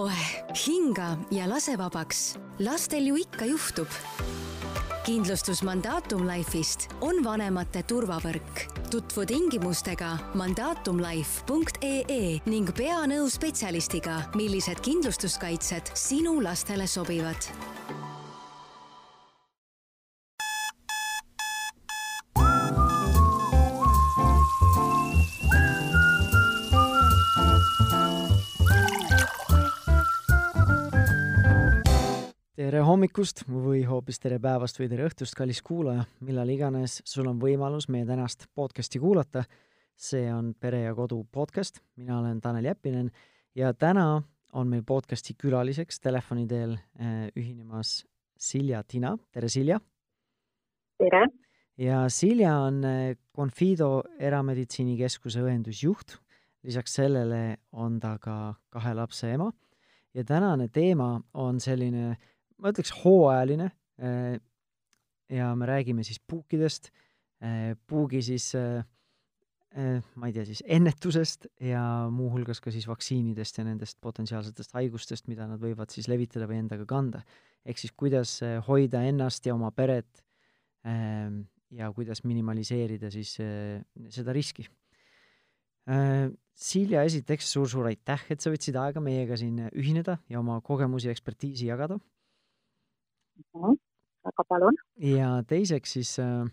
oeh, hinga ja lase vabaks. lastel ju ikka juhtub. kindlustus Mandatum Life'ist on vanemate turvavõrk. tutvu tingimustega mandatumlife.ee ning pea nõu spetsialistiga, millised kindlustuskaitsed sinu lastele sobivad hommikust või hoopis tere päevast või tere õhtust, kallis kuulaja, millal iganes sul on võimalus meie tänast podcasti kuulata. see on Pere ja Kodu podcast, mina olen Tanel Jeppinen ja täna on meil podcasti külaliseks telefoni teel äh, ühinemas Silja Tina, tere Silja! tere! ja Silja on äh, Confido erameditsiinikeskuse õendusjuht, lisaks sellele on ta ka kahe lapse ema ja tänane teema on selline ma ütleks hooajaline. Äh, ja me räägime siis puukidest, äh, puugi siis äh, ma ei tea, siis ennetusest ja muuhulgas ka siis vaktsiinidest ja nendest potentsiaalsetest haigustest, mida nad võivad siis levitada või endaga kanda. ehk siis kuidas hoida ennast ja oma peret ähm, ja kuidas minimaliseerida siis seda riski. Silja, esiteks suur-suur aitäh, et sa võtsid aega meiega siin ühineda ja oma kogemusi ja ekspertiisi jagada Mhm. väga palun. ja teiseks siis äh,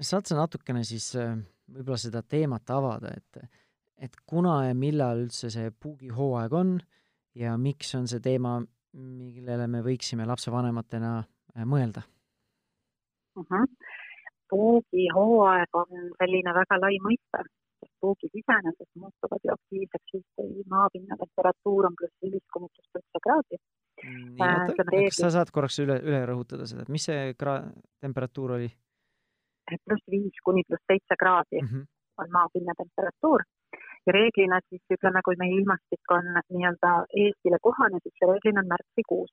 saad sa natukene siis äh, võib-olla seda teemat avada, et, et kuna ja millal üldse see puugihooaeg on ja miks on see teema, millele me võiksime lapsevanematena äh, mõelda uh? Mhm. -huh. puugihooaeg on selline väga lai mõiste, puugid iseenesest muutuvad ju aktiivseks siis, kui maapinna temperatuur on pluss viis kuni pluss seitse kraadi nii, oota, kas sa saad korraks üle, üle rõhutada seda, et mis see gra-, temperatuur oli? pluss viis kuni pluss seitse kraadi mm -hmm. on maapinna temperatuur ja reeglina siis ütleme, kui meie ilmastik on nii-öelda Eestile kohane, siis see reeglina on märtsikuus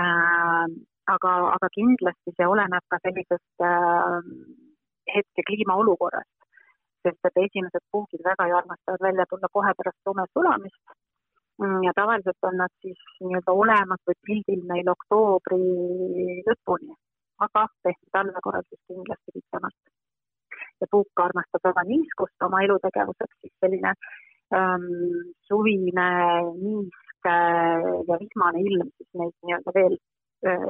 äh,. aga, aga kindlasti see oleneb ka sellisest äh, hetke kliimaolukorrast, sest et esimesed puugid väga ju armastavad välja tulla kohe pärast lume sulamist Mm, ja tavaliselt on nad siis nii-öelda olemas või pildil meil oktoobri lõpuni, aga pehme talve korral siis kindlasti pikemalt. ja puuk armastab väga niiskust oma elutegevuseks, siis selline ähm, suvine niisk ja vihmane ilm siis neid nii-öelda veel äh,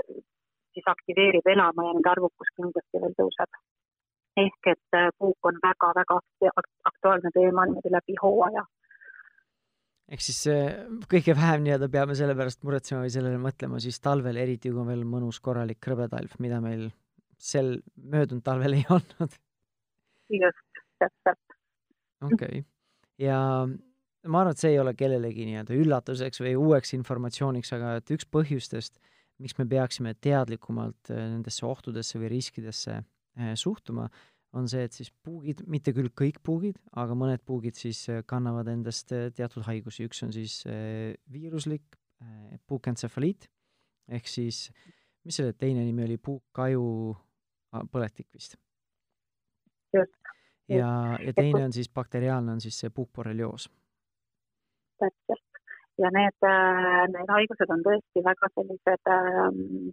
siis aktiveerib elama ja nende arvukus kindlasti veel tõuseb. Ehk et äh, puuk on väga-väga aktuaalne teema niimoodi läbi hooaja ehk siis kõige vähem nii-öelda peame selle pärast muretsema või sellele mõtlema siis talvel, eriti kui on veel mõnus korralik krõbetalv, mida meil sel möödunud talvel ei olnud. just, täpselt. okei okay., ja ma arvan, et see ei ole kellelegi nii-öelda üllatuseks või uueks informatsiooniks, aga et üks põhjustest, miks me peaksime teadlikumalt äh, nendesse ohtudesse või riskidesse äh, suhtuma, on see, et siis puugid, mitte küll kõik puugid, aga mõned puugid siis äh, kannavad endast äh, teatud haigusi, üks on siis äh, viiruslik puukentsefaliit. Ehk siis, mis selle teine nimi oli, puukkaju põletik vist? ja, ja teine on siis bakteriaalne, on siis see puukborrelioos. täpselt. Ja need, need haigused on tõesti väga sellised ähm,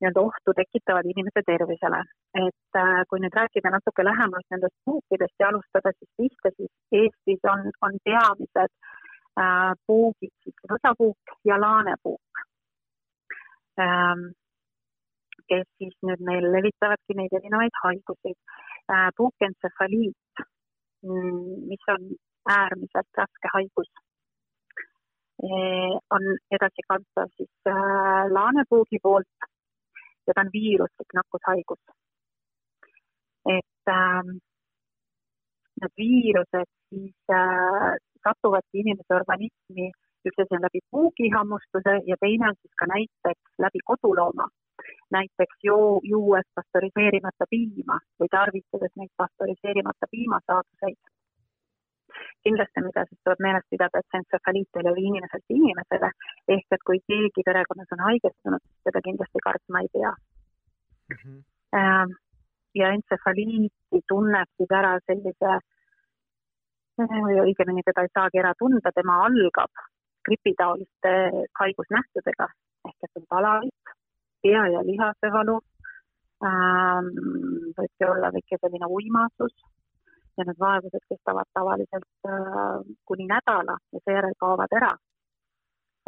nii-öelda ohtu tekitavad inimese tervisele. et äh, kui nüüd rääkida natuke lähemalt nendest puukidest ja alustada siis pihta, siis Eestis on, on peamised äh, puugid siis võsapuuk ja laanepuuk ähm,, kes siis nüüd meil levitavadki neid erinevaid haigusi äh,. puukentsefaliit, mm, mis on äärmiselt raske haigus äh, on edasikantav siis äh, laanepuugi poolt ja ta on viiruslik nakkushaigus. et äh, need viirused siis äh, satuvadki inimese organismi, üks asi on läbi puugihammustuse ja teine on siis ka näiteks läbi kodulooma. näiteks joo, juues pastöriseerimata piima või tarvitades neid pastöriseerimata piimasaaduseid kindlasti, mida siis tuleb meeles pidada, et see entsefaliit ei levi inimeselt inimesele, ehk et kui keegi perekonnas on haigestunud, seda kindlasti kartma ei pea mm. -hmm. ja entsefaliiti tunneb siis ära sellise õigemini teda ei saagi ära tunda, tema algab gripitaoliste haigusnähtudega ehk et on palavik, pea ja lihasevalu ähm,, võibki olla väike selline uimasus ja need vaevused kestavad tavaliselt äh, kuni nädala ja seejärel kaovad ära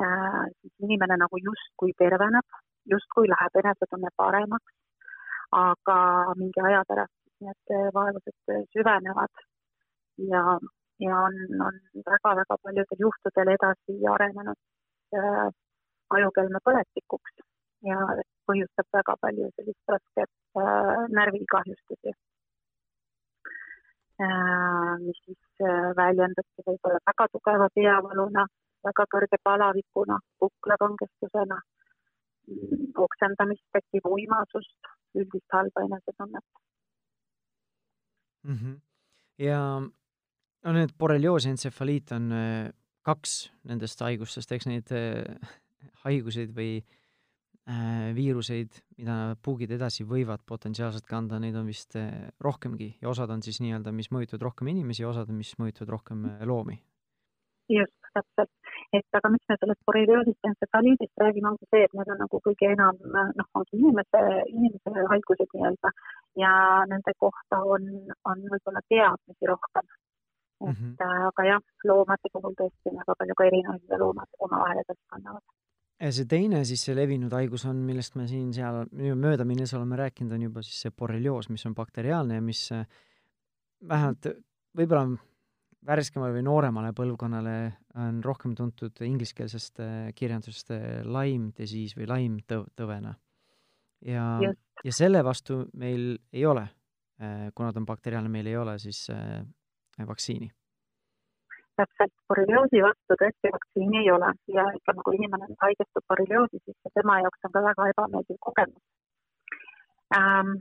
äh,. siis inimene nagu justkui terveneb, justkui läheb enesetunne paremaks, aga mingi aja pärast need vaevused süvenevad ja, ja on, on väga-väga paljudel juhtudel edasi arenenud äh, ajukelme põletikuks ja põhjustab väga palju sellist rasket äh, närvikahjustusi äh,, mis siis äh, väljendubki võib-olla väga tugeva peavaluna, väga kõrge palavikuna, kuklakangestusena, oksendamist, tekib uimasust, üldist halba enesetunnet mm. -hmm. ja no need borrelioosi entsefaliit on äh, kaks nendest haigustest, eks neid äh, haiguseid või äh, viiruseid, mida puugid edasi võivad potentsiaalselt kanda, neid on vist äh, rohkemgi ja osad on siis nii-öelda, mis mõjutavad rohkem inimesi ja osad, mis mõjutavad rohkem äh, loomi. just, täpselt. et aga miks me sellest borrelioosist ja entsefaliidist räägime, ongi see, et need on nagu kõige enam noh, ongi inimese, inimese haigused nii-öelda ja nende kohta on, on võib-olla teadmisi rohkem et mm -hmm. aga jah, loomade puhul tõesti väga palju ka erinevaid, mida loomad omavahel edasi kannavad see teine siis see levinud haigus on, millest me siin-seal möödaminnes oleme rääkinud, on juba siis see borrelioos, mis on bakteriaalne ja mis äh, vähemalt võib-olla värskemale või nooremale põlvkonnale on rohkem tuntud ingliskeelsest äh, kirjandusest äh, Lyme disease või Lyme tõv-, tõvena. ja, ja selle vastu meil ei ole, kuna ta on bakteriaalne, meil ei ole siis vaktsiini täpselt borrelioosi vastu tõesti vaktsiini ei ole ja ütleme, kui inimene nüüd haigestub borrelioosi, siis tema jaoks on ka väga ebameeldiv kogemus ähm,.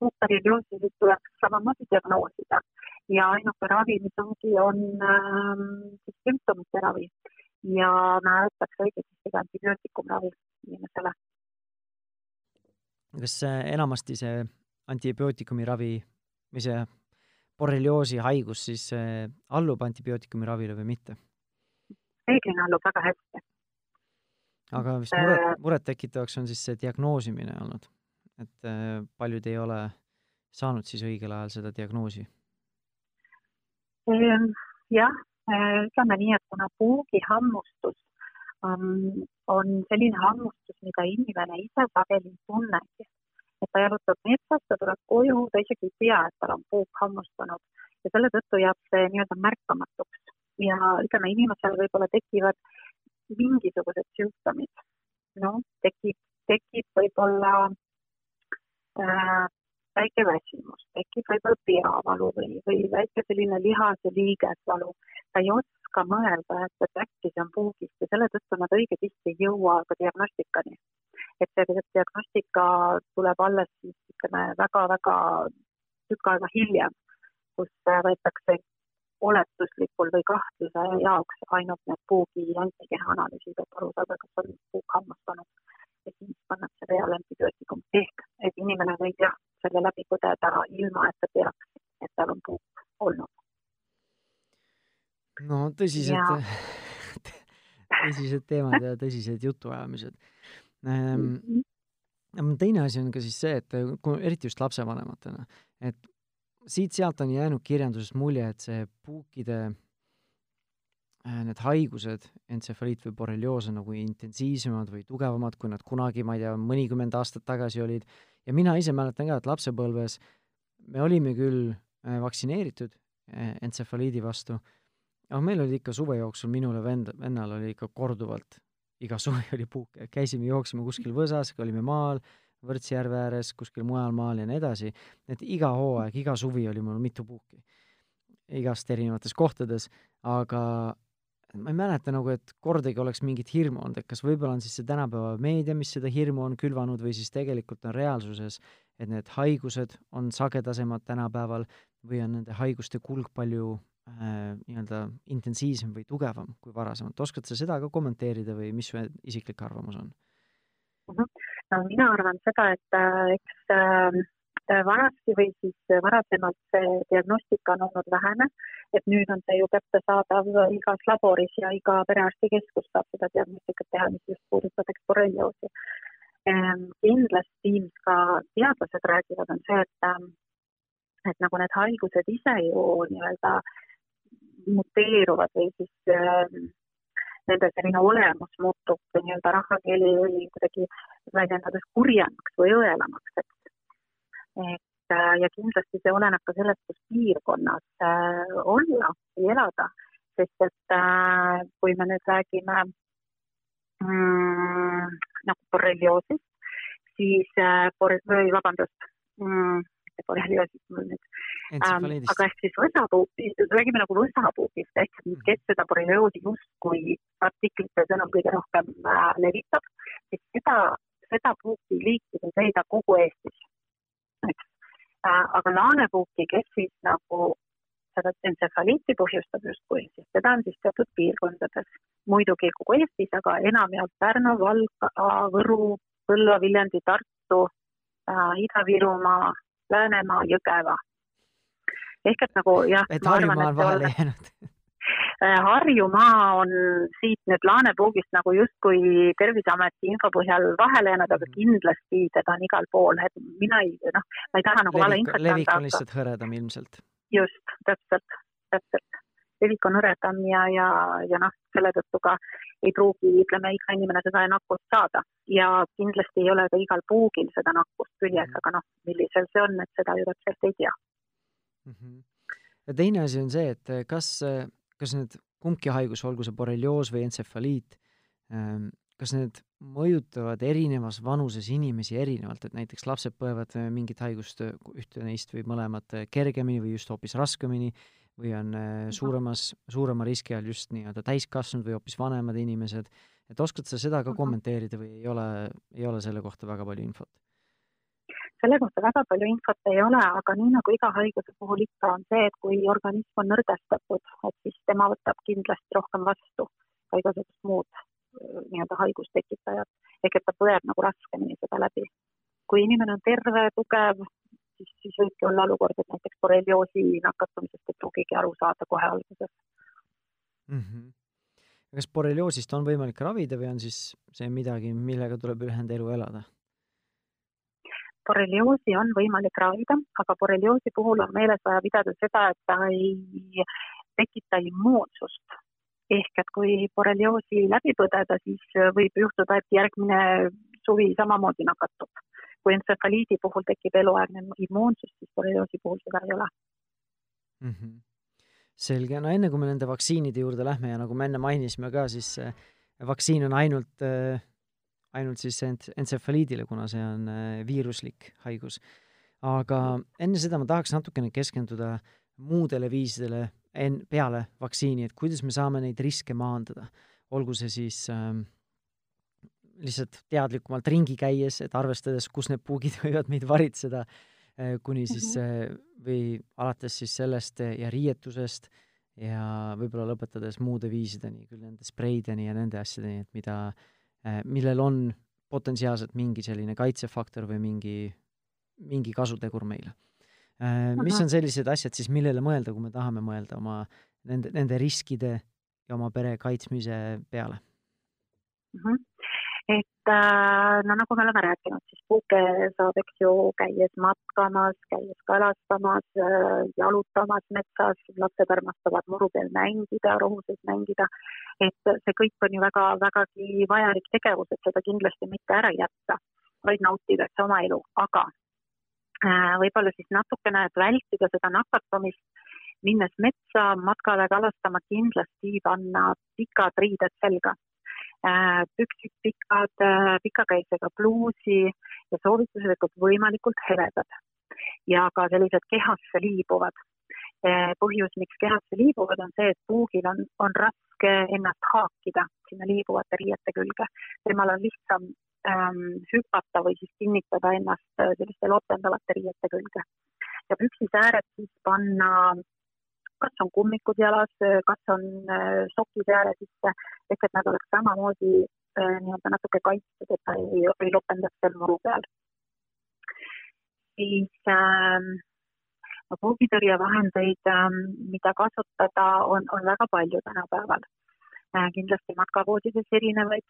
borrelioosi tuleks samamoodi diagnoosida ja ainuke ravi, mis ongi, on ähm, siis sümptomite ravi ja määratakse õigesti antibiootikumravi inimesele. kas enamasti see antibiootikumi ravi või see borrelioosi haigus siis äh, allub antibiootikumi ravile või mitte? reeglina allub väga hästi. aga vist muret, äh, murettekitavaks on siis see diagnoosimine olnud, et äh, paljud ei ole saanud siis õigel ajal seda diagnoosi? Jah, ütleme nii, et kuna puugihammustus um, on selline hammustus, mida inimene ise sageli ei tunnegi et ta jalutab metsas, ta tuleb koju, ta isegi ei tea, et tal on puuk hammustunud ja selle tõttu jääb see nii-öelda märkamatuks ja ütleme, inimesel võib-olla tekivad mingisugused sümptomid. noh, tekib, tekib võib-olla äh, väike väsimus, tekib võib-olla peavalu või, või väike selline lihas- ja liigesvalu. ta ei oska mõelda, et, et äkki see on puugist ja selle tõttu nad õige tihti ei jõua ka diagnostikani et see diagnostika tuleb alles siis ütleme väga-väga tükk aega hiljem, kus võetakse oletuslikul või kahtluse jaoks ainult need puugi antikeha analüüsid, et aru saada, kas on puuk hammustunud ja siis pannakse peale antibiootikum ehk et inimene võib jah, selle läbi põdeda ilma, et ta teaks, et tal on puuk olnud. no tõsised, tõsised teemad ja tõsised jutuajamised. Teine asi on ka siis see, et kui eriti just lapsevanematena, et siit-sealt on jäänud kirjandusest mulje, et see puukide äh, need haigused, entsefaliit või borrelioos on nagu intensiivsemad või tugevamad, kui nad kunagi, ma ei tea, mõnikümmend aastat tagasi olid. ja mina ise mäletan ka, et lapsepõlves me olime küll äh, vaktsineeritud äh, entsefaliidi vastu, aga meil oli ikka suve jooksul, minul ja vend, vennal oli ikka korduvalt iga suvi oli puuk, käisime, jooksime kuskil võsas, olime maal, Võrtsjärve ääres, kuskil mujal maal ja nii edasi, et iga hooaeg, iga suvi oli mul mitu puuki. igast erinevates kohtades, aga ma ei mäleta nagu, et kordagi oleks mingit hirmu olnud, et kas võib-olla on siis see tänapäeva meedia, mis seda hirmu on külvanud või siis tegelikult on reaalsuses, et need haigused on sagedasemad tänapäeval või on nende haiguste kulg palju äh, nii-öelda intensiivsem või tugevam kui varasemalt, oskad sa seda ka kommenteerida või mis su isiklik arvamus on? no mina arvan seda, et äh, eks äh, vanasti või siis varasemalt see diagnostika on olnud vähene, et nüüd on see ju kättesaadav igas laboris ja iga perearstikeskus saab seda diagnostikat teha, mis just puudutab eksborrelioosi. Ehm, kindlasti, mis ka teadlased räägivad, on see, et, ähm, et nagu need haigused ise ju nii-öelda muteeruvad või siis äh, nende selline olemus muutub nii-öelda rahvakeeli või kuidagi väljendades kurjemaks või õelamaks, et et äh, ja kindlasti see oleneb ka sellest, kus piirkonnas äh, olla või elada, sest et äh, kui me nüüd räägime mm, nagu borrelioosist, siis bor-, või vabandust mm,, borrelioosist mul nüüd ähm,, aga ehk siis võsapuukist, räägime nagu võsapuugist, ehk mhm. kes seda borrelioosi justkui artiklite sõnul kõige rohkem äh, levitab, siis seda, seda puuki liiki võib leida kogu Eestis eks. Äh, aga laanepuuki, kes siis nagu seda entsefaliiti põhjustab justkui, siis seda on siis teatud piirkondades. muidugi kogu Eestis, aga enamjaolt Pärnu, Valga, Võru, Põlva, Viljandi, Tartu äh,, Ida-Virumaa, Läänemaa, Jõgeva. Ehk et nagu jah. et Harjumaa on vahele jäänud Äh, Harjumaa on siit nüüd laanepuugist nagu justkui Terviseameti info põhjal vahele jäänud, aga mhm. kindlasti teda on igal pool, et mina ei, noh, ma ei taha nagu valeinfot anda. levik on lihtsalt hõredam ilmselt. just, täpselt, täpselt. levik on hõredam ja, ja, ja noh, selle tõttu ka ei pruugi, ütleme, iga inimene seda nakkust saada ja kindlasti ei ole ka igal puugil seda nakkust küljes mm, aga noh, millisel see on, et seda ju täpselt ei tea mm. -hmm. ja teine asi on see, et kas kas need kumbki haigus, olgu see borrelioos või entsefaliit, ähm, kas need mõjutavad erinevas vanuses inimesi erinevalt, et näiteks lapsed põevad äh, mingit haigust, äh, ühte neist või mõlemat äh, kergemini või just hoopis raskemini, või on suuremas, suurema riski all just nii-öelda täiskasvanud või hoopis vanemad inimesed, et oskad sa seda ka kommenteerida või ei ole, ei ole selle kohta väga palju infot? Selle kohta väga palju infot ei ole, aga nii nagu iga haiguse puhul ikka on see, et kui organism on nõrgestatud, et siis tema võtab kindlasti rohkem vastu ka igasugust muud äh, nii-öelda haigustekitajat, ehk et ta põeb nagu raskemini seda läbi. kui inimene on terve, tugev, siis, siis võibki olla olukord, et näiteks borrelioosi nakatumisest ei pruugigi aru saada kohe alguses mm. -hmm. kas borrelioosist on võimalik ravida või on siis see midagi, millega tuleb ülejäänud elu elada? Borrelioosi on võimalik ravida, aga borrelioosi puhul on meeles vaja pidada seda, et ta ei tekita immuunsust. ehk et kui borrelioosi läbi põdeda, siis võib juhtuda, et järgmine suvi samamoodi nakatub. kui entsefaliidi puhul tekib eluaegne immuunsus, siis borrelioosi puhul seda ei ole mm. -hmm. selge, no enne kui me nende vaktsiinide juurde lähme ja nagu me enne mainisime ka, siis vaktsiin on ainult äh, ainult siis ent-, entsefaliidile, kuna see on äh, viiruslik haigus. aga enne seda ma tahaks natukene keskenduda muudele viisidele en-, peale vaktsiini, et kuidas me saame neid riske maandada. olgu see siis ähm, lihtsalt teadlikumalt ringi käies, et arvestades, kus need puugid võivad meid varitseda äh,, kuni siis äh, või alates siis sellest ja riietusest ja võib-olla lõpetades muude viisideni, küll nende spreideni ja nende asjadeni, et mida äh, Äh, millel on potentsiaalselt mingi selline kaitsefaktor või mingi, mingi kasutegur meile. Äh, mis on sellised asjad siis, millele mõelda, kui me tahame mõelda oma nende, nende riskide ja oma pere kaitsmise peale et äh, no nagu me oleme rääkinud, siis puuke saab, eks ju, käies matkamas, käies kalastamas, äh, jalutamas metsas, lapsed armastavad muru peal mängida, rohuses mängida. et see kõik on ju väga, vägagi vajalik tegevus, et seda kindlasti mitte ära jätta, vaid nautida üldse oma elu, aga äh, võib-olla siis natukene, et vältida seda nakatumist, minnes metsa matkale kalastama, kindlasti panna pikad riided selga püksid pikad, äh, pikakäisega pluusi ja soovituslikult võimalikult heledad ja ka sellised kehasse liibuvad. Äh, põhjus, miks kehasse liibuvad, on see, et puugil on, on raske ennast haakida sinna liibuvate riiete külge. temal on lihtsam ähm, hüpata või siis kinnitada ennast selliste lopendavate riiete külge. ja püksisääred siis panna kas on kummikud jalas, kas on äh, sokid ääre sisse, ehk et nad oleks samamoodi äh, nii-öelda natuke kaitstud, et ta ei, ei lopendaks seal muru peal. siis äh, puugitõrjevahendeid, ähm, mida kasutada, on, on väga palju tänapäeval. Äh, kindlasti matkapoodides erinevaid,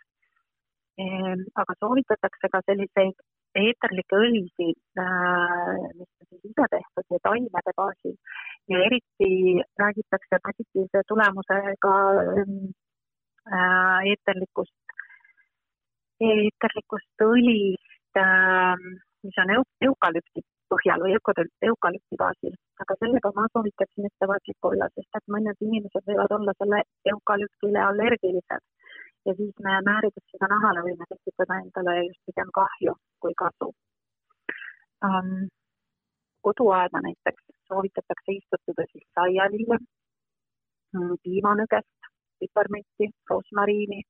ehm, aga soovitatakse ka selliseid eeterlikke õlisid, äh, mis on siis ise tehtud ja taimede baasil ja eriti räägitakse positiivse tulemusega ehm, äh, eeterlikust, eeterlikust õlist, ähm, mis on eukalüpti põhjal või eukalüpti baasil, aga sellega ma soovitaksin ettevaatlik olla, sest et mõned inimesed võivad olla selle eukalüptile allergilised. Ja siis me määrides seda nahale võime tekitada endale just pigem kahju kui kasu. Um,. koduaeda näiteks soovitatakse istutada siis saialille, mm, piimanõgest, piparmünti, rosmariini,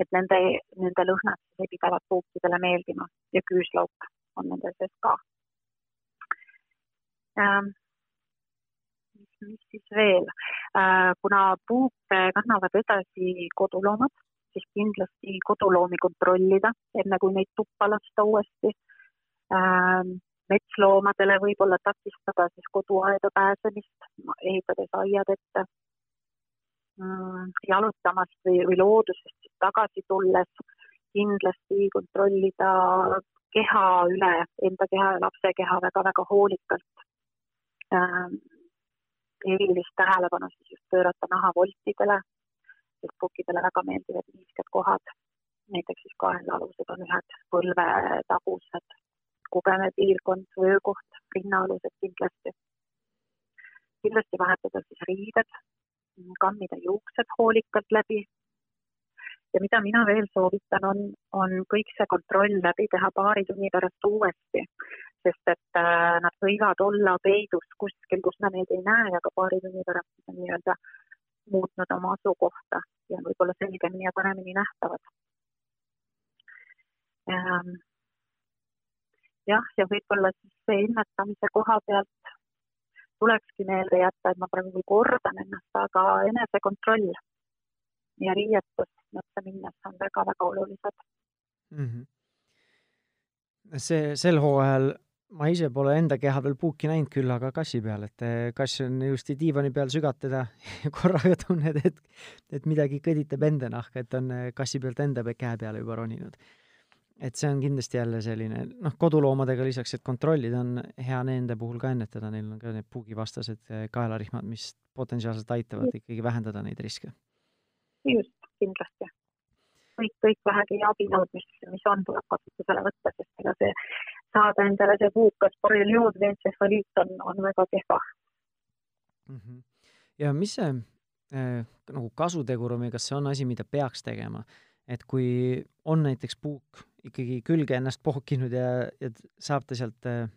et nende, nende lõhnad siis ei pidavat puukidele meeldima. Ja küüslauk on nende sees ka. Ähm, mis siis veel, äh, kuna puuke kannavad edasi koduloomad, siis kindlasti koduloomi kontrollida, enne kui neid tuppa lasta uuesti. Ähm, metsloomadele võib-olla takistada siis koduaeda pääsemist, ehitades aiad ette. Mm, jalutamast või, või loodusest tagasi tulles kindlasti kontrollida keha üle, enda keha ja lapse keha väga-väga hoolikalt äh, erilist tähelepanu siis just pöörata nahavoltidele, sest pukkidele väga meeldivad niisked kohad. näiteks siis kaenlaalused on ühed põlvetagused, kubemepiirkond, vöökoht, rinnaalused kindlasti. kindlasti vahetada siis riided, kammida juuksed hoolikalt läbi ja mida mina veel soovitan, on, on kõik see kontroll läbi teha paari tunni pärast uuesti, sest et äh, nad võivad olla peidus kuskil, kus me neid ei näe, aga paari tunni pärast on nii-öelda muutnud oma asukohta ja võib-olla selgemini ja paremini nähtavad ähm,. Jah, ja võib-olla siis see ennetamise koha pealt tulekski meelde jätta, et ma praegu küll kordan ennast, aga enesekontroll ja riietus metsa minnes on väga-väga olulised mm. -hmm. see, sel hooajal ma ise pole enda keha peal puuki näinud, küll aga kassi peal, et eh, kass on ilusti diivani peal, sügad teda ja korraga tunned, et, et midagi kõditab enda nahka, et on eh, kassi pealt enda käe peale juba roninud. Et see on kindlasti jälle selline, noh, koduloomadega lisaks, et kontrollida, on hea nende puhul ka ennetada, neil on ka need puugivastased eh, kaelarihmad, mis potentsiaalselt aitavad ikkagi vähendada neid riske just, kindlasti. kõik, kõik vähegi abinõud, mis, mis on, tuleb kasutusele võtta, sest ega see saada endale see puukas borrelioos või entsefaliit on, on väga kehva mm. -hmm. ja mis see äh, nagu kasutegur on või kas see on asi, mida peaks tegema? et kui on näiteks puuk ikkagi külge ennast pohkinud ja, ja saab ta sealt äh,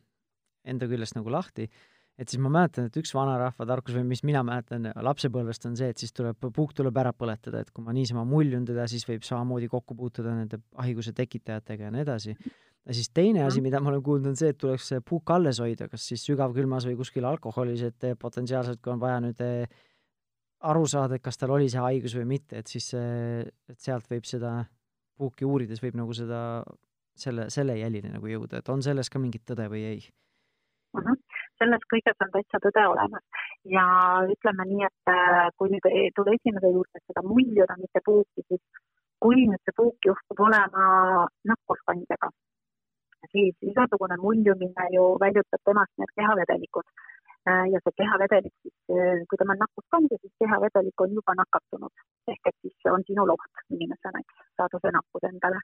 enda küljest nagu lahti, et siis ma mäletan, et üks vanarahva tarkus või mis mina mäletan lapsepõlvest on see, et siis tuleb, puuk tuleb ära põletada, et kui ma niisama muljun teda, siis võib samamoodi kokku puutuda nende haiguse tekitajatega ja nii edasi. ja siis teine asi, mida ma olen kuulnud, on see, et tuleks puuk alles hoida, kas siis sügavkülmas või kuskil alkoholis, et potentsiaalselt, kui on vaja nüüd eh, aru saada, et kas tal oli see haigus või mitte, et siis, et sealt võib seda puuki uurides võib nagu seda, selle, selle jälini nagu jõuda, et on selles ka mingit tõde või ei uh? -huh selles kõiges on täitsa tõde olemas. ja ütleme nii, et äh, kui nüüd tulla esimese juurde, seda muljuda, mitte puuki, siis kui nüüd see puuk juhtub olema nakkuskandjaga, siis igasugune muljumine ju väljutab temast need kehavedelikud äh, ja see kehavedelik siis, äh, kui tema on nakkuskandja, siis kehavedelik on juba nakatunud ehk et siis on sinu oht inimesena, eks, saada see nakkus endale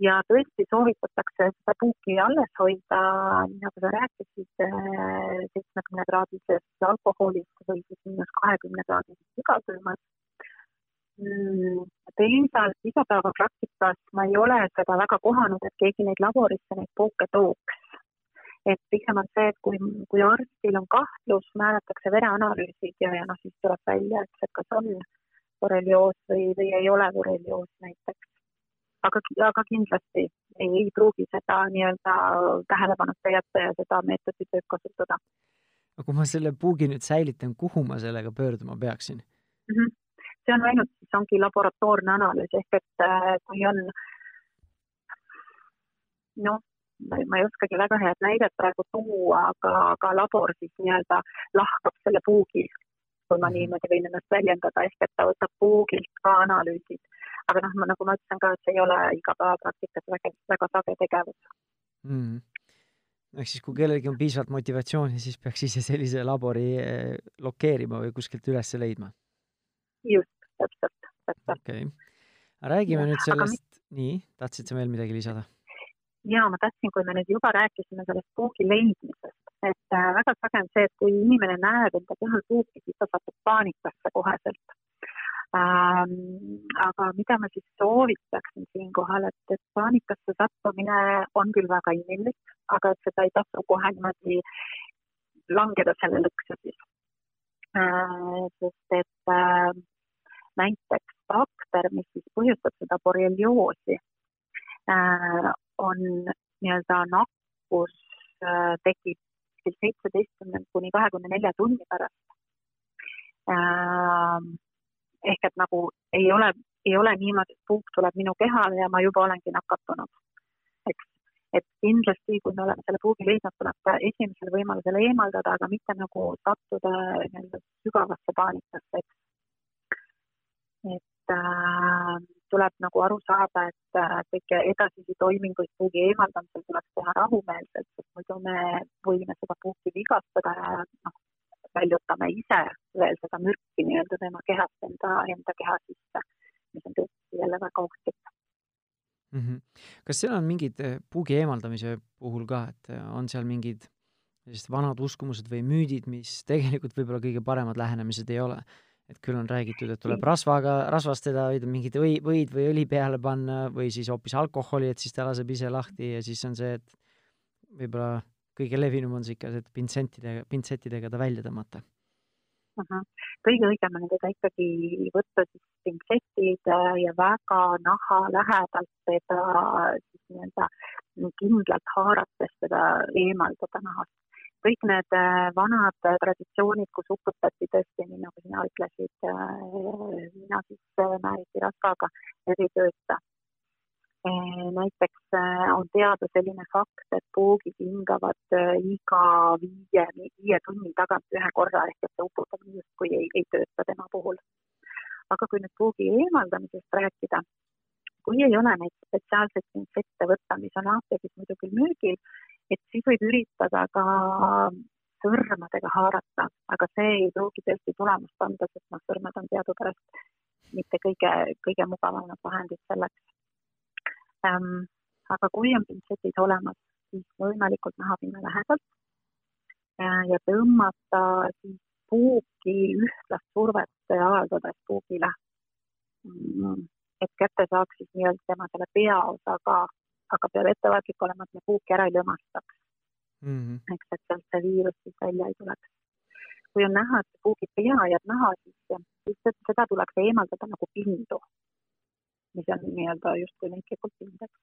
ja tõesti soovitatakse seda puuki alles hoida, nagu sa rääkisid, seitsmekümne kraadises alkoholis või siis miinus kahekümne kraadises sügavkülmas. Mm, teisalt igapäevapraktikas ma ei ole seda väga kohanud, et keegi neid laborisse neid puuke tooks. et pigem on see, et kui, kui arstil on kahtlus, määratakse vereanalüüsid ja, ja noh, siis tuleb välja, et kas on borrelioos või, või ei ole borrelioos näiteks aga, aga kindlasti ei, ei pruugi seda nii-öelda tähelepanuta jätta ja seda meetodit võib kasutada. aga kui ma selle puugi nüüd säilitan, kuhu ma sellega pöörduma peaksin mm? -hmm. see on ainult, siis ongi laboratoorne analüüs ehk et äh, kui on noh, ma ei oskagi väga head näidet praegu tuua, aga, aga labor siis nii-öelda lahkab selle puugi, kui ma mhm. niimoodi võin ennast väljendada, ehk et ta võtab puugilt ka analüüsid. aga noh, ma nagu ma ütlesin ka, et see ei ole igapäevapraktikas väga, väga sage tegevus mm ehk siis, kui kellelgi on piisavalt motivatsiooni, siis peaks ise sellise labori eh, lokeerima või kuskilt üles leidma? just, täpselt, täpselt. okei okay., räägime ja, nüüd sellest, mit... nii, tahtsid sa veel midagi lisada? Ja ma tahtsin, kui me nüüd juba rääkisime sellest puugi leidmisest, et äh, väga sage on see, et kui inimene näeb enda kehal puuki, siis ta satub paanikasse koheselt ähm,. aga mida ma siis soovitaksin siinkohal, et, et paanikasse sattumine on küll väga inimlik, aga et seda ei tasu kohe niimoodi langeda selle lõksu siis äh,. sest et äh, näiteks bakter, mis siis põhjustab seda borrelioosi äh,, on nii-öelda nakkus äh, tekib kuskil seitseteistkümnend kuni kahekümne nelja tunni pärast äh, ehk et nagu ei ole, ei ole niimoodi, et puuk tuleb minu kehale ja ma juba olengi nakatunud, eks. et kindlasti, kui me oleme selle puugi leidnud, tuleb ta esimesel võimalusel eemaldada, aga mitte nagu sattuda nii-öelda sügavasse paanikasse, eks. et äh, tuleb nagu aru saada, et äh, kõiki edasisi toiminguid puugi eemaldamisel tuleks teha rahumeelselt, sest muidu me võime seda puuki vigastada ja noh, väljutame ise veel seda mürki nii-öelda tema kehast enda, enda keha sisse, mis on tõesti jälle väga ohtlik mm. -hmm. kas seal on mingid eh, puugi eemaldamise puhul ka, et eh, on seal mingid sellised vanad uskumused või müüdid, mis tegelikult võib-olla kõige paremad lähenemised ei ole? Et küll on räägitud, et tuleb rasvaga, rasvastada, mingid või, võid või õli peale panna või siis hoopis alkoholi, et siis ta laseb ise lahti ja siis on see, et võib-olla kõige levinum on see ikka, et pintsentidega, pintsettidega ta välja tõmmata uh. -huh. kõige õigem on teda ikkagi võtta siis pintsetid ja väga naha lähedalt teda siis nii-öelda kindlalt haarates teda eemaldada nahast. Kõik need äh, vanad traditsioonid, kus uputati tõesti, nii nagu sina ütlesid, äh, mina siis äh, määriti rasvaga, need ei tööta näiteks on teada selline fakt, et puugid hingavad iga viie, viie tunni tagant ühe korra ehk et see uputamine justkui ei, ei tööta tema puhul. aga kui nüüd puugi eemaldamisest rääkida, kui ei ole neid spetsiaalseid pintsette võtta, mis on apteegis muidu küll müügil, et siis võib üritada ka sõrmedega haarata, aga see ei pruugi tõesti tulemust anda, sest noh, sõrmed on teadupärast mitte kõige, kõige mugavamad vahendid selleks ähm,. aga kui on pintsetid olemas, siis võimalikult nahapinna lähedalt äh, ja tõmmata siis puuki ühtlast survet avaldades puugile mm,. et kätte saaks siis nii-öelda tema selle peaosa ka, aga peab ettevaatlik olema, et me puuki ära ei lömastaks mm. -hmm. eks, et sealt see viirus siis välja ei tuleks. kui on näha, et puugi pea jääb naha sisse, siis seda tuleks eemaldada nagu pindu mis on nii-öelda justkui näitlikult pindeks.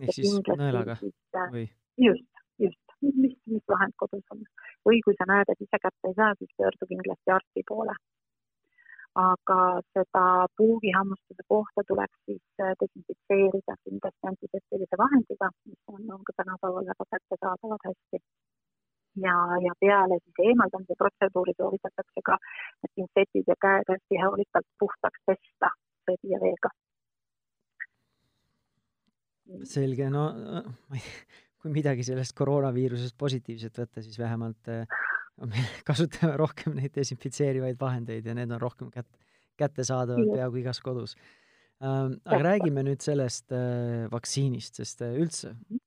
ehk siis nõelaga äh, või? just, just, mis, mis vahend kodus on. või kui sa näed, et ise kätte ei saa, siis pöördu kindlasti arsti poole. Aga seda puugihammustuse kohta tuleks siis äh, desinfitseerida kindlasti antiseptilise vahendiga, mis on, on ka tänapäeval väga kättesaadavad hästi ja, ja peale siis eemaldamise protseduuri soovitatakse ka need pintsetid ja käed hästi hoolikalt puhtaks pesta vesi ja veega. selge, no ma ei, kui midagi sellest koroonaviirusest positiivset võtta, siis vähemalt äh, me kasutame rohkem neid desinfitseerivaid vahendeid ja need on rohkem kät-, kättesaadavad peaaegu igas kodus ähm,. aga räägime nüüd sellest äh, vaktsiinist, sest äh, üldse mhm.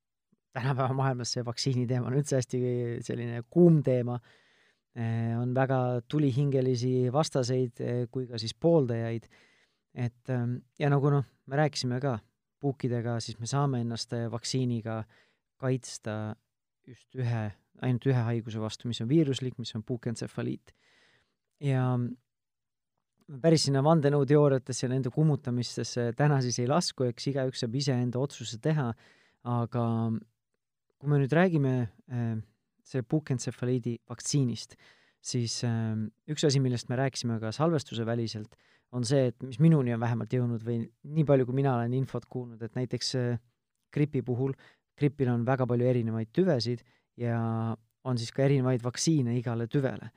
tänapäeva maailmas see vaktsiini teema on üldse hästi selline kuum teema äh,. on väga tulihingelisi vastaseid kui ka siis pooldajaid et ähm, ja nagu noh, me rääkisime ka puukidega, siis me saame ennast vaktsiiniga kaitsta just ühe, ainult ühe haiguse vastu, mis on viiruslik, mis on puukentsefaliit. ja päris sinna vandenõuteooriatesse ja nende kummutamistesse täna siis ei lasku, eks igaüks saab iseenda otsuse teha, aga kui me nüüd räägime äh, selle puukentsefaliidi vaktsiinist, siis äh, üks asi, millest me rääkisime ka salvestuse väliselt, on see, et mis minuni on vähemalt jõudnud või nii palju, kui mina olen infot kuulnud, et näiteks äh, gripi puhul gripil on väga palju erinevaid tüvesid ja on siis ka erinevaid vaktsiine igale tüvele.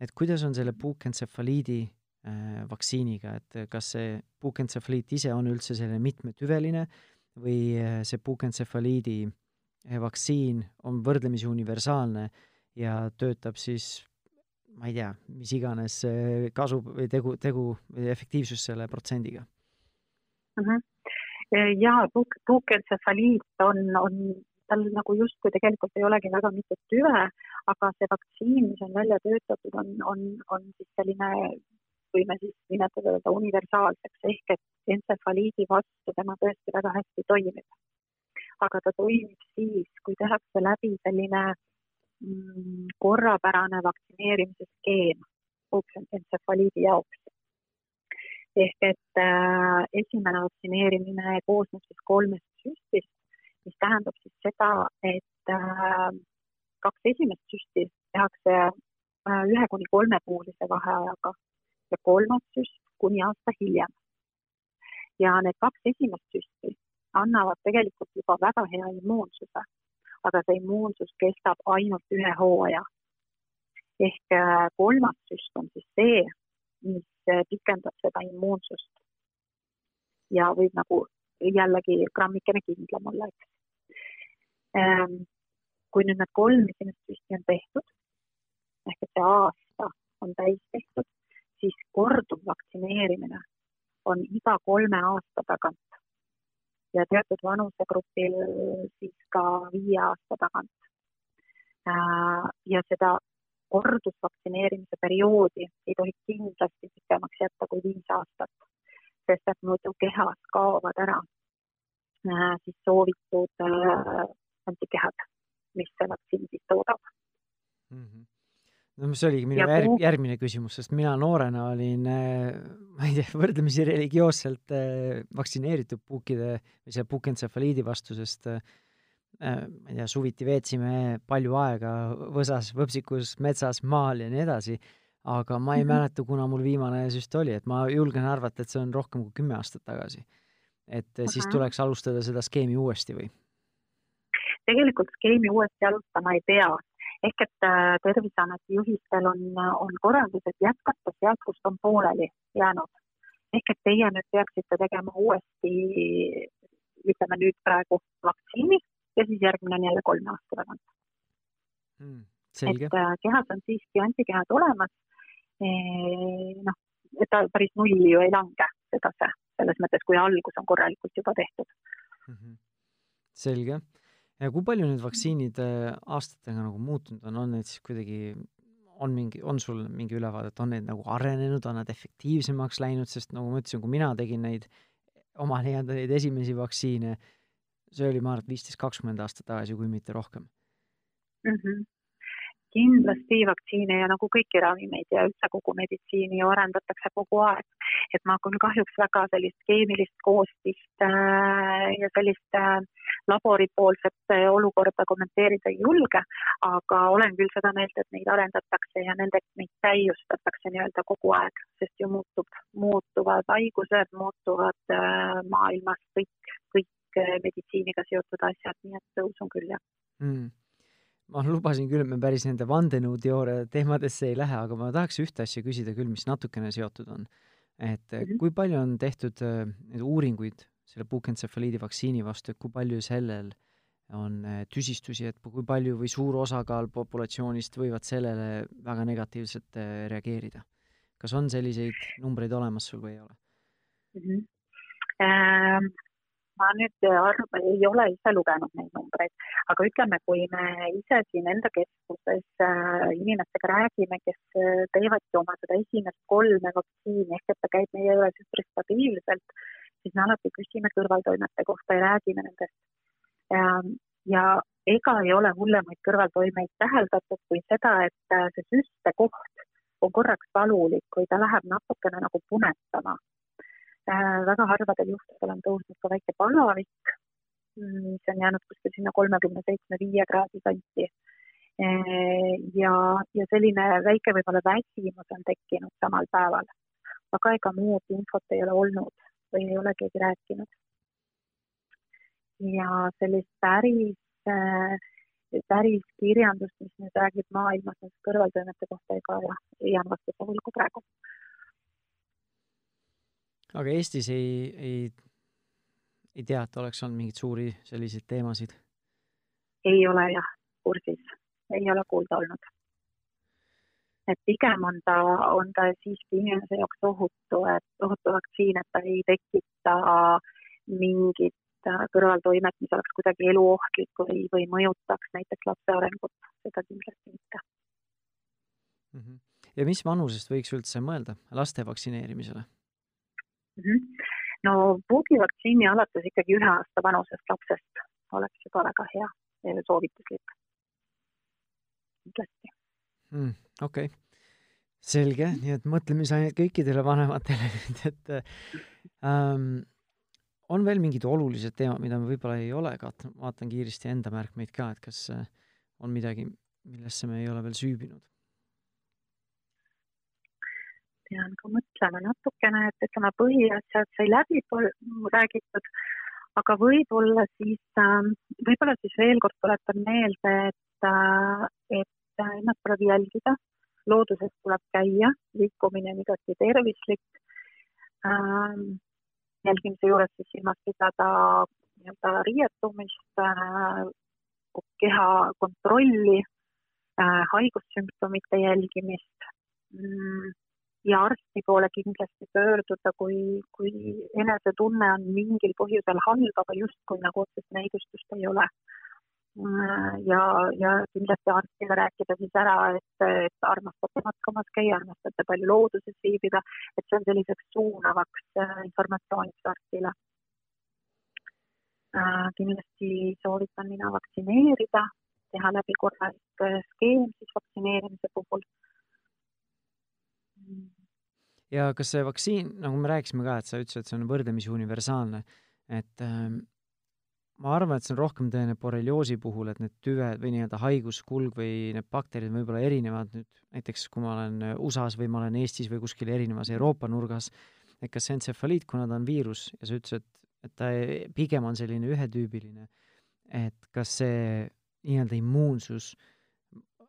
et kuidas on selle puukentsefaliidi äh, vaktsiiniga, et kas see puukentsefaliit ise on üldse selline mitmetüveline või äh, see puukentsefaliidi äh, vaktsiin on võrdlemisi universaalne ja töötab siis ma ei tea, mis iganes kasu või tegu, tegu või efektiivsus selle protsendiga mm? -hmm. ja puukentsefaliit on, on tal nagu justkui tegelikult ei olegi väga mitut tüve, aga see vaktsiin, mis on välja töötatud, on, on, on siis selline, võime siis nimetada teda universaalseks, ehk et entsefaliidi vastu tema tõesti väga hästi toimib. aga ta toimib siis, kui tehakse läbi selline mm, korrapärane vaktsineerimise skeem entsefaliidi jaoks ehk et äh, esimene vaktsineerimine koosneb siis kolmest süstist mis tähendab siis seda, et äh, kaks esimest süsti tehakse äh, ühe kuni kolmekuulise vaheajaga ja kolmas süst kuni aasta hiljem. ja need kaks esimest süsti annavad tegelikult juba väga hea immuunsuse, aga see immuunsus kestab ainult ühe hooaja. ehk äh, kolmas süst on siis see, mis pikendab seda immuunsust ja võib nagu jällegi grammikene kindlam olla, eks. Ehm, kui nüüd need kolm esimest süsti on tehtud, ehk et see aasta on täis tehtud, siis korduvvaktsineerimine on iga kolme aasta tagant ja teatud vanusegrupil siis ka viie aasta tagant. Äh, ja seda kordusvaktsineerimise perioodi ei tohi kindlasti pikemaks jätta kui viis aastat, sest et muidu kehas kaovad ära äh, siis soovitud äh, antikehad, mis see vaktsiin siis toodab mm. -hmm no see oligi minu järg, järgmine küsimus, sest mina noorena olin, äh, ma ei tea, võrdlemisi religioosselt äh, vaktsineeritud puukide või selle puukentsefaliidi vastu, sest äh, ma ei tea, suviti veetsime palju aega võsas, võpsikus, metsas, maal ja nii edasi, aga ma ei mm -hmm. mäleta, kuna mul viimane süst oli, et ma julgen arvata, et see on rohkem kui kümme aastat tagasi. et -huh. siis tuleks alustada seda skeemi uuesti või? Tegelikult skeemi uuesti alustama ei pea. ehk et äh, Terviseameti juhistel on, on korraldused jätkata sealt, kust on pooleli jäänud. ehk et teie nüüd peaksite tegema uuesti, ütleme nüüd praegu vaktsiini ja siis järgmine on jälle kolme aasta tagant hmm,. et äh, kehas on siiski antikehad olemas e,. noh, et ta päris nulli ju ei lange sedasi, selles mõttes, kui algus on korralikult juba tehtud mm. -hmm. selge ja kui palju need vaktsiinid äh, aastatega nagu muutunud on, on need siis kuidagi, on mingi, on sul mingi ülevaade, et on need nagu arenenud, on nad efektiivsemaks läinud, sest nagu ma ütlesin, kui mina tegin neid oma nii-öelda neid esimesi vaktsiine, see oli, ma arvan, et viisteist, kakskümmend aastat tagasi, kui mitte rohkem. Mm. -hmm kindlasti vaktsiine ja nagu kõiki ravimeid ja üldse kogu meditsiini arendatakse kogu aeg. et ma küll kahjuks väga sellist keemilist koostist äh, ja sellist äh, laboripoolset äh, olukorda kommenteerida ei julge, aga olen küll seda meelt, et neid arendatakse ja nende, neid täiustatakse nii-öelda kogu aeg, sest ju muutub, muutuvad haigused, muutuvad maailmas kõik, kõik meditsiiniga seotud asjad, nii et usun küll, jah mm ma lubasin küll, et me päris nende vandenõuteooria teemadesse ei lähe, aga ma tahaks ühte asja küsida küll, mis natukene seotud on. et mm -hmm. kui palju on tehtud äh, neid uuringuid selle puukentsefaliidi vaktsiini vastu, et kui palju sellel on äh, tüsistusi, et kui palju või suur osakaal populatsioonist võivad sellele väga negatiivselt äh, reageerida? kas on selliseid numbreid olemas sul või ei ole mm? -hmm. Ähm ma nüüd arvan, ei ole ise lugenud neid numbreid, aga ütleme, kui me ise siin enda keskuses äh, inimestega räägime, kes äh, teevadki oma seda esimest kolme vaktsiini ehk et ta käib meie juures üpris stabiilselt, siis me alati küsime kõrvaltoimete kohta ja räägime nendest. Ja ega ei ole hullemaid kõrvaltoimeid täheldatud kui seda, et äh, see süstekoht on korraks valulik või ta läheb natukene nagu punetama Äh, väga harvadel juhtudel on tõusnud ka väike palavik, mm, mis on jäänud kuskil sinna kolmekümne seitsme, viie kraadi kanti. Äh, ja, ja selline väike võib-olla väsimus on tekkinud samal päeval. aga ega muud infot ei ole olnud või ei ole keegi rääkinud. ja sellist päris äh, päris kirjandust, mis nüüd räägib maailmas kõrvaltoimete kohta, ega jah, jään vastuse võlgu praegu. Aga Eestis ei, ei, ei tea, et oleks olnud mingeid suuri selliseid teemasid? ei ole jah, kursis, ei ole kuulda olnud. et pigem on ta, on ta siiski inimese jaoks ohutu, et ohutu vaktsiin, et ta ei tekita mingit Äh, kõrvaltoimet, mis oleks kuidagi eluohtlik või, või mõjutaks näiteks lapse arengut, seda kindlasti mitte mm. -hmm. ja mis vanusest võiks üldse mõelda laste vaktsineerimisele. No puugivaktsiini alates ikkagi ühe aasta vanusest lapsest oleks juba väga hea ja soovituslik, kindlasti mm,. okei okay selge, nii et mõtlemisainet kõikidele vanematele nüüd, et ähm, on veel mingid olulised teemad, mida me võib-olla ei ole katnud, vaatan kiiresti enda märkmeid ka, et kas äh, on midagi, millesse me ei ole veel süübinud? Pean ka mõtlema natukene, et ütleme, põhiasjad sai läbi räägitud, aga võib-olla siis, ähm, võib-olla siis veel kord tuletan meelde, et, äh, et ennast tuleb jälgida, looduses tuleb käia, liikumine on igati tervislik. Ähm, jälgimise juures siis silmas pidada nii-öelda riietumist, äh, keha kontrolli, äh, haigussümptomite jälgimist. Mm, ja arsti poole kindlasti pöörduda, kui, kui enesetunne on mingil põhjusel halb, aga justkui nagu otsest näidustust ei ole ja, ja kindlasti arstile rääkida siis ära, et, et armastate matkamas käia, armastate palju looduses viibida, et see on selliseks suunavaks äh, informatsiooniks arstile. Äh, kindlasti soovitan mina vaktsineerida, teha läbi korralik äh, skeem siis vaktsineerimise puhul. Ja kas see vaktsiin, nagu me rääkisime ka, et sa ütlesid, et see on võrdlemisi universaalne, et ähm, ma arvan, et see on rohkem tõene borrelioosi puhul, et need tüved või nii-öelda haiguskulg või need bakterid võib-olla erinevad nüüd, näiteks kui ma olen USA-s või ma olen Eestis või kuskil erinevas Euroopa nurgas, et kas see entsefaliit, kuna ta on viirus ja sa ütlesid, et, ta pigem on selline ühetüübiline, et kas see nii-öelda immuunsus,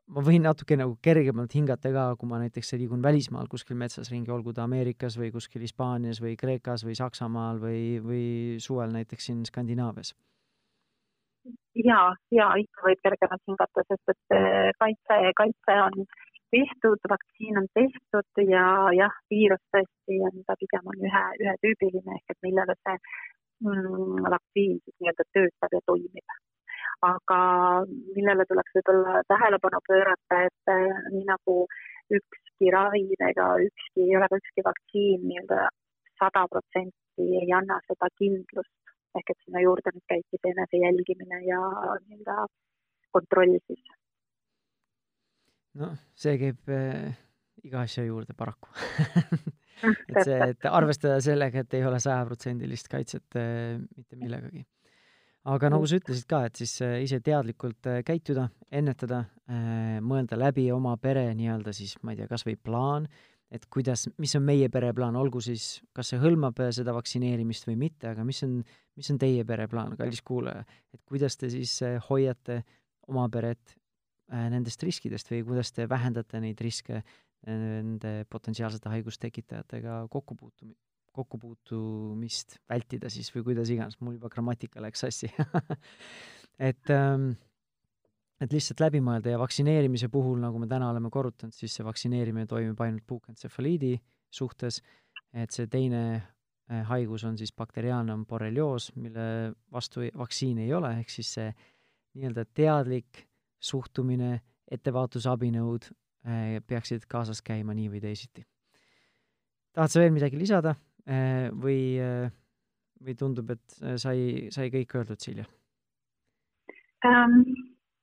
ma võin natuke nagu kergemalt hingata ka, kui ma näiteks liigun välismaal kuskil metsas ringi, olgu ta Ameerikas või kuskil Hispaanias või Kreekas või Saksamaal või, või suvel näiteks siin Skandinaavias ja, ja ikka võib kergemalt hingata, sest et eh, kaitse, kaitse on tehtud, vaktsiin on tehtud ja jah, viirus tõesti on, ta pigem on ühe, ühetüübiline ehk et millele see mm, vaktsiin siis nii-öelda töötab ja toimib. Aga millele tuleks võib-olla tähelepanu pöörata, et eh, nii nagu ükski ravim ega ükski, ei ole ka ükski vaktsiin nii-öelda sada protsenti ei anna seda kindlust, ehk et sinna juurde nüüd käibki see enese jälgimine ja nii-öelda kontroll siis. noh, see käib äh, iga asja juurde paraku et see, et arvestada sellega, et ei ole sajaprotsendilist kaitset äh, mitte millegagi. Aga nagu sa ütlesid ka, et siis äh, ise teadlikult äh, käituda, ennetada äh,, mõelda läbi oma pere nii-öelda siis, ma ei tea, kas või plaan et kuidas, mis on meie pereplaan, olgu siis, kas see hõlmab seda vaktsineerimist või mitte, aga mis on, mis on teie pereplaan, kallis kuulaja, et kuidas te siis hoiate oma peret nendest riskidest või kuidas te vähendate neid riske nende potentsiaalsete haigustekitajatega kokkupuutum-, kokkupuutumist vältida siis või kuidas iganes, mul juba grammatika läks sassi et ähm, et lihtsalt läbi mõelda ja vaktsineerimise puhul, nagu me täna oleme korrutanud, siis see vaktsineerimine toimub ainult puukentsefaliidi suhtes, et see teine eh, haigus on siis bakteriaalne, borrelioos, mille vastu vaktsiini ei ole, ehk siis see nii-öelda teadlik suhtumine, ettevaatusabinõud eh, peaksid kaasas käima nii või teisiti. tahad sa veel midagi lisada või, või tundub, et sai, sai kõik öeldud, Silja um,?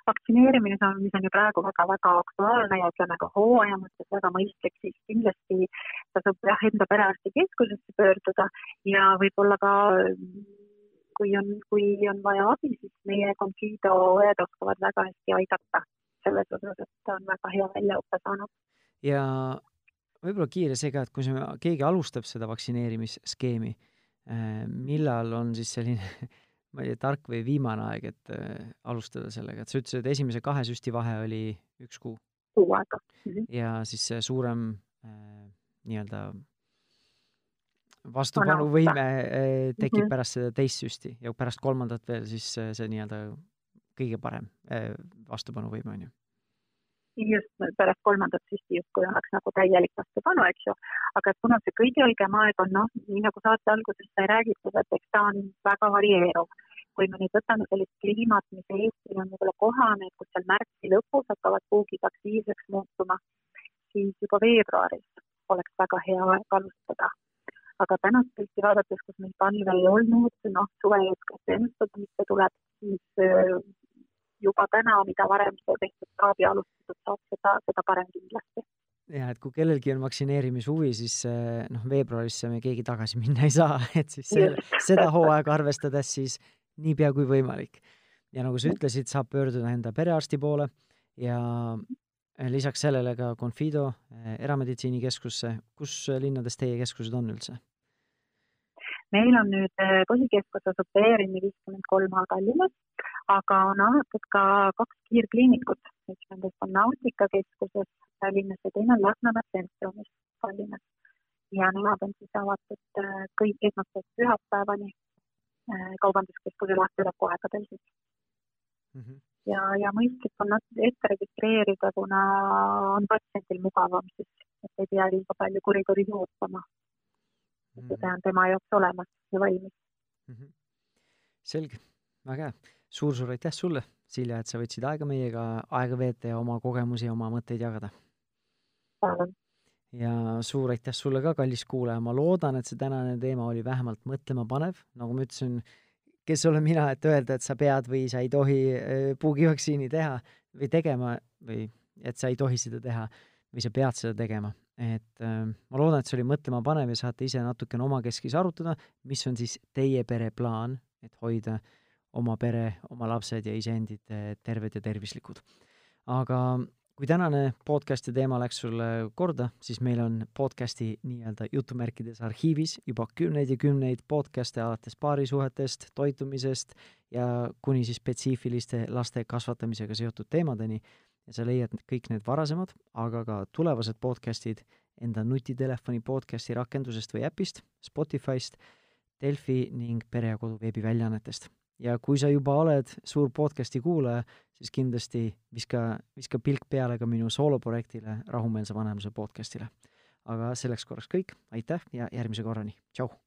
vaktsineerimine on, mis on ju praegu väga-väga aktuaalne ja ütleme ka hooaja mõttes väga mõistlik, siis kindlasti tasub jah, enda perearstikeskusesse pöörduda ja võib-olla ka kui on, kui on vaja abi, siis meie Confido õed oskavad väga hästi aidata selles osas, et on väga hea väljaõppe saanud. ja võib-olla kiire see ka, et kui see, keegi alustab seda vaktsineerimisskeemi, eh, millal on siis selline ma ei tea, tark või viimane aeg, et äh, alustada sellega, et sa ütlesid, et esimese kahe süsti vahe oli üks kuu? kuu aega mm. -hmm. ja siis see suurem äh, nii-öelda vastupanuvõime äh, tekib mm -hmm. pärast seda teist süsti ja pärast kolmandat veel siis äh, see nii-öelda kõige parem äh, vastupanuvõime, on ju just pärast kolmandat süsti justkui oleks nagu täielik vastupanu, eks ju. aga et kuna see kõige õigem aeg on noh, nii nagu saate alguses sai räägitud, et eks ta on väga varieeruv. kui me nüüd võtame sellist kliimat, mis Eestil on võib-olla kohane, kus seal märtsi lõpus hakkavad puugid aktiivseks muutuma, siis juba veebruaris oleks väga hea aeg alustada. aga tänast pilti vaadates, kus meil talve ei olnud, noh, suve oska ennustada, mis see tuleb, siis juba täna, mida varem see tehtud saab ja alustatud saab, seda, seda parem kindlasti. ja et kui kellelgi on vaktsineerimishuvi, siis eh, noh, veebruarisse me keegi tagasi minna ei saa, et siis selle, seda hooaega arvestades siis niipea kui võimalik. ja nagu sa ütlesid, saab pöörduda enda perearsti poole ja eh, lisaks sellele ka Confido eh, erameditsiinikeskusse. kus linnades teie keskused on üldse? Meil on nüüd põhikeskus asub ERM-i viiskümmend kolm A Tallinnas aga on avatud ka kaks kiirkliinikut, üks nendest on Nautika keskuses Tallinnas ja teine on Lasnamäe tsentrumis Tallinnas. ja nemad on siis avatud äh, kõik esmaspäevast pühapäevani äh, kaubanduskeskuse lahtiolekuaegadel siis mm. -hmm. ja, ja mõistlik on ette registreerida, kuna on patsiendil mugavam siis, et ei pea liiga palju koridoris ootama mm. -hmm. see on tema jaoks olemas ja valmis mm. -hmm. selge, väga hea suur-suur aitäh sulle, Silja, et sa võtsid aega meiega aega veeta ja oma kogemusi ja oma mõtteid jagada. ja suur aitäh sulle ka, kallis kuulaja, ma loodan, et see tänane teema oli vähemalt mõtlemapanev, nagu ma ütlesin, kes olen mina, et öelda, et sa pead või sa ei tohi äh, puugivaktsiini teha või tegema või et sa ei tohi seda teha või sa pead seda tegema. Et äh, ma loodan, et see oli mõtlemapanev ja saate ise natukene omakeskis arutada, mis on siis teie pere plaan, et hoida äh, oma pere, oma lapsed ja iseendid eh, terved ja tervislikud. aga kui tänane podcasti teema läks sulle korda, siis meil on podcasti nii-öelda jutumärkides arhiivis juba kümneid ja kümneid podcast'e alates paarisuhetest, toitumisest ja kuni siis spetsiifiliste laste kasvatamisega seotud teemadeni ja sa leiad kõik need varasemad, aga ka tulevased podcast'id enda nutitelefoni podcasti rakendusest või äpist, Spotify'st, Delfi ning Pere ja Kodu veebiväljaannetest ja kui sa juba oled suur podcasti kuulaja, siis kindlasti viska, viska pilk peale ka minu sooloprojektile Rahumeelse vanemluse podcastile. aga selleks korraks kõik, aitäh ja järgmise korrani, tšau!